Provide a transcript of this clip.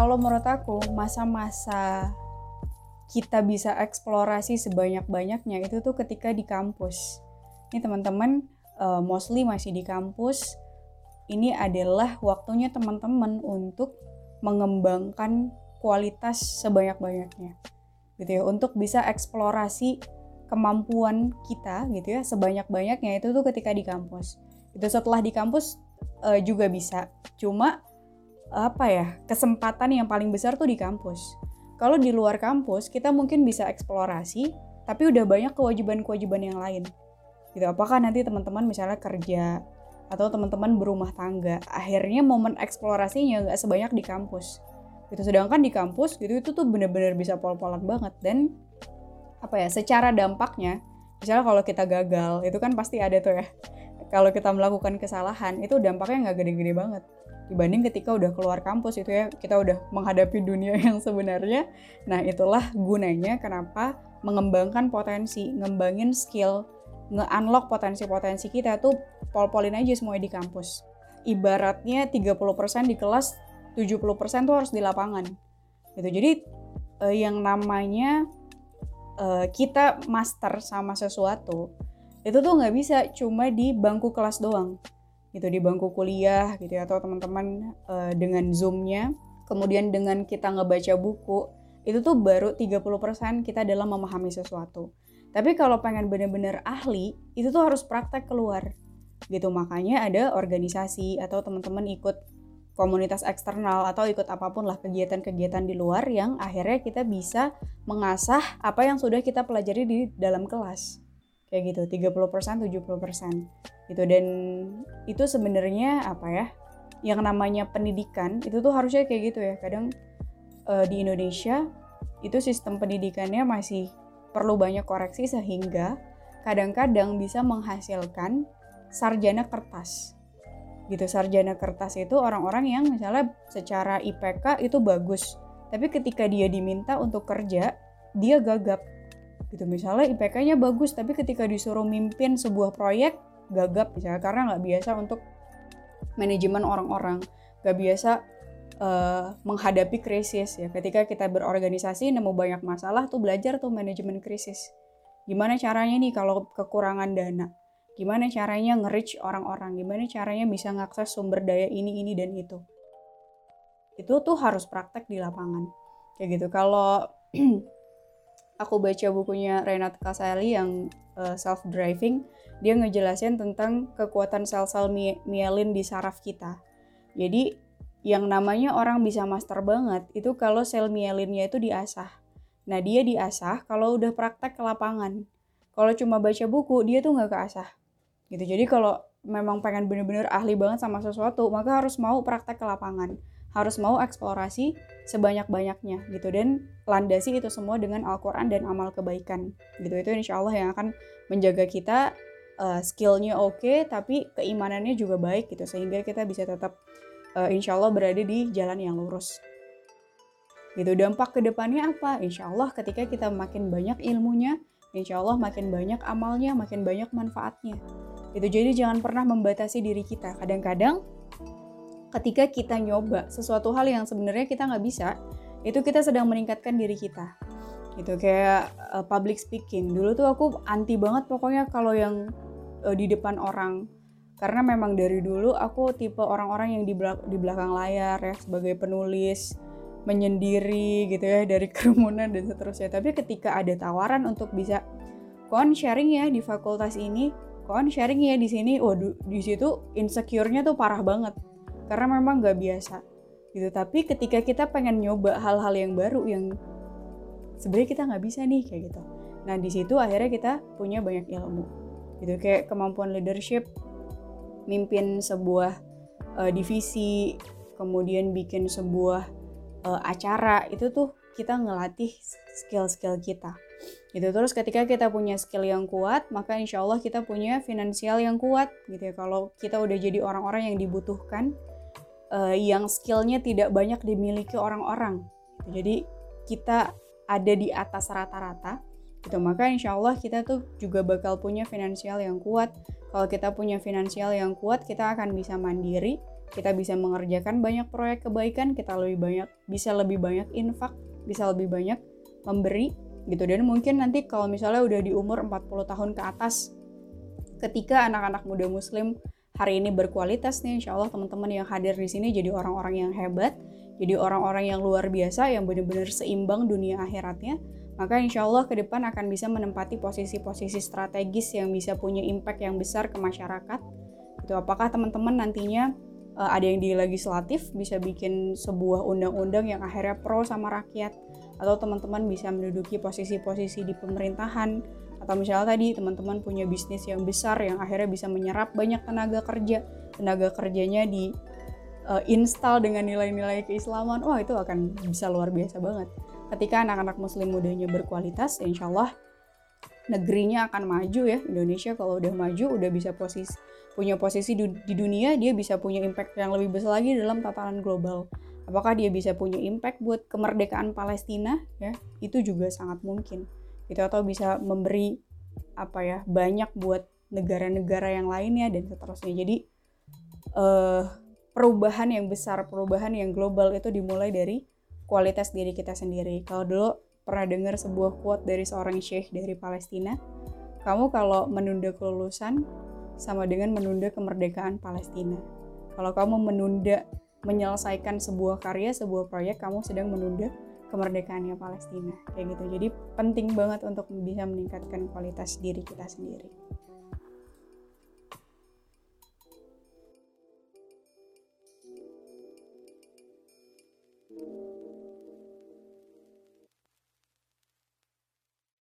kalau menurut aku masa-masa kita bisa eksplorasi sebanyak-banyaknya itu tuh ketika di kampus. Ini teman-teman uh, mostly masih di kampus. Ini adalah waktunya teman-teman untuk mengembangkan kualitas sebanyak-banyaknya. Gitu ya, untuk bisa eksplorasi kemampuan kita gitu ya sebanyak-banyaknya itu tuh ketika di kampus. Itu setelah di kampus uh, juga bisa. Cuma apa ya kesempatan yang paling besar tuh di kampus. Kalau di luar kampus kita mungkin bisa eksplorasi, tapi udah banyak kewajiban-kewajiban yang lain. Gitu. Apakah nanti teman-teman misalnya kerja atau teman-teman berumah tangga, akhirnya momen eksplorasinya nggak sebanyak di kampus. Gitu. Sedangkan di kampus gitu itu tuh bener-bener bisa pol-polan banget dan apa ya secara dampaknya misalnya kalau kita gagal itu kan pasti ada tuh ya kalau kita melakukan kesalahan itu dampaknya nggak gede-gede banget dibanding ketika udah keluar kampus itu ya kita udah menghadapi dunia yang sebenarnya. Nah itulah gunanya kenapa mengembangkan potensi ngembangin skill nge-unlock potensi-potensi kita tuh pol-polin aja semuanya di kampus. Ibaratnya 30% di kelas 70% tuh harus di lapangan. Gitu. Jadi eh, yang namanya eh, kita master sama sesuatu itu tuh nggak bisa cuma di bangku kelas doang gitu di bangku kuliah gitu ya atau teman-teman uh, dengan zoomnya. Kemudian dengan kita ngebaca buku itu tuh baru 30% kita dalam memahami sesuatu. Tapi kalau pengen bener-bener ahli itu tuh harus praktek keluar. Gitu makanya ada organisasi atau teman-teman ikut komunitas eksternal atau ikut apa pun lah kegiatan-kegiatan di luar yang akhirnya kita bisa mengasah apa yang sudah kita pelajari di dalam kelas kayak gitu 30% 70% gitu dan itu sebenarnya apa ya yang namanya pendidikan itu tuh harusnya kayak gitu ya. Kadang uh, di Indonesia itu sistem pendidikannya masih perlu banyak koreksi sehingga kadang-kadang bisa menghasilkan sarjana kertas. Gitu sarjana kertas itu orang-orang yang misalnya secara IPK itu bagus tapi ketika dia diminta untuk kerja dia gagap gitu. Misalnya IPK-nya bagus tapi ketika disuruh mimpin sebuah proyek gagap misalnya karena nggak biasa untuk manajemen orang-orang. Nggak biasa uh, menghadapi krisis ya. Ketika kita berorganisasi nemu banyak masalah tuh belajar tuh manajemen krisis. Gimana caranya nih kalau kekurangan dana? Gimana caranya nge-reach orang-orang? Gimana caranya bisa ngakses sumber daya ini ini dan itu? Itu tuh harus praktek di lapangan. Kayak gitu. Kalau aku baca bukunya Renat Kasali yang uh, eh, self driving dia ngejelasin tentang kekuatan sel-sel mielin di saraf kita. Jadi yang namanya orang bisa master banget itu kalau sel mielinnya itu diasah. Nah dia diasah kalau udah praktek ke lapangan. Kalau cuma baca buku dia tuh nggak keasah. Gitu. Jadi kalau memang pengen bener-bener ahli banget sama sesuatu maka harus mau praktek ke lapangan harus mau eksplorasi sebanyak-banyaknya gitu. Dan landasi itu semua dengan Al-Quran dan amal kebaikan gitu. Itu insya Allah yang akan menjaga kita uh, skillnya oke okay, tapi keimanannya juga baik gitu. Sehingga kita bisa tetap uh, insya Allah berada di jalan yang lurus. Gitu. Dampak ke depannya apa? Insya Allah ketika kita makin banyak ilmunya insya Allah makin banyak amalnya makin banyak manfaatnya. Itu jadi jangan pernah membatasi diri kita. Kadang-kadang ketika kita nyoba sesuatu hal yang sebenarnya kita nggak bisa, itu kita sedang meningkatkan diri kita. Gitu kayak uh, public speaking. Dulu tuh aku anti banget pokoknya kalau yang uh, di depan orang. Karena memang dari dulu aku tipe orang-orang yang di, di belakang layar ya sebagai penulis, menyendiri gitu ya dari kerumunan dan seterusnya. Tapi ketika ada tawaran untuk bisa kon sharing ya di fakultas ini, kon sharing ya di sini, waduh di situ insecure-nya tuh parah banget karena memang nggak biasa gitu. Tapi ketika kita pengen nyoba hal-hal yang baru yang sebenarnya kita nggak bisa nih kayak gitu. Nah di situ akhirnya kita punya banyak ilmu gitu. Kayak kemampuan leadership mimpin sebuah uh, divisi kemudian bikin sebuah uh, acara itu tuh kita ngelatih skill-skill kita gitu. Terus ketika kita punya skill yang kuat maka insya Allah kita punya finansial yang kuat gitu ya. Kalau kita udah jadi orang-orang yang dibutuhkan uh, yang skillnya tidak banyak dimiliki orang-orang. Jadi kita ada di atas rata-rata, gitu maka insya Allah kita tuh juga bakal punya finansial yang kuat. Kalau kita punya finansial yang kuat, kita akan bisa mandiri kita bisa mengerjakan banyak proyek kebaikan, kita lebih banyak bisa lebih banyak infak, bisa lebih banyak memberi gitu. Dan mungkin nanti kalau misalnya udah di umur 40 tahun ke atas ketika anak-anak muda muslim hari ini berkualitas nih, insya Allah teman-teman yang hadir di sini jadi orang-orang yang hebat, jadi orang-orang yang luar biasa, yang benar-benar seimbang dunia akhiratnya, maka insya Allah ke depan akan bisa menempati posisi-posisi strategis yang bisa punya impact yang besar ke masyarakat. Itu apakah teman-teman nantinya uh, ada yang di legislatif bisa bikin sebuah undang-undang yang akhirnya pro sama rakyat atau teman-teman bisa menduduki posisi-posisi di pemerintahan atau misalnya tadi teman-teman punya bisnis yang besar yang akhirnya bisa menyerap banyak tenaga kerja tenaga kerjanya di uh, install dengan nilai-nilai keislaman wah itu akan bisa luar biasa banget. Ketika anak-anak muslim mudanya berkualitas insya Allah negerinya akan maju ya. Indonesia kalau udah maju udah bisa posisi punya posisi di, di dunia dia bisa punya impact yang lebih besar lagi dalam tataran global apakah dia bisa punya impact buat kemerdekaan Palestina? Ya itu juga sangat mungkin. Gitu atau bisa memberi apa ya banyak buat negara-negara yang lainnya dan seterusnya. Jadi uh, perubahan yang besar perubahan yang global itu dimulai dari kualitas diri kita sendiri. Kalau dulu pernah dengar sebuah quote dari seorang syekh dari Palestina kamu kalau menunda kelulusan sama dengan menunda kemerdekaan Palestina. Kalau kamu menunda menyelesaikan sebuah karya sebuah proyek kamu sedang menunda kemerdekaannya Palestina. Kayak gitu. Jadi penting banget untuk bisa meningkatkan kualitas diri kita sendiri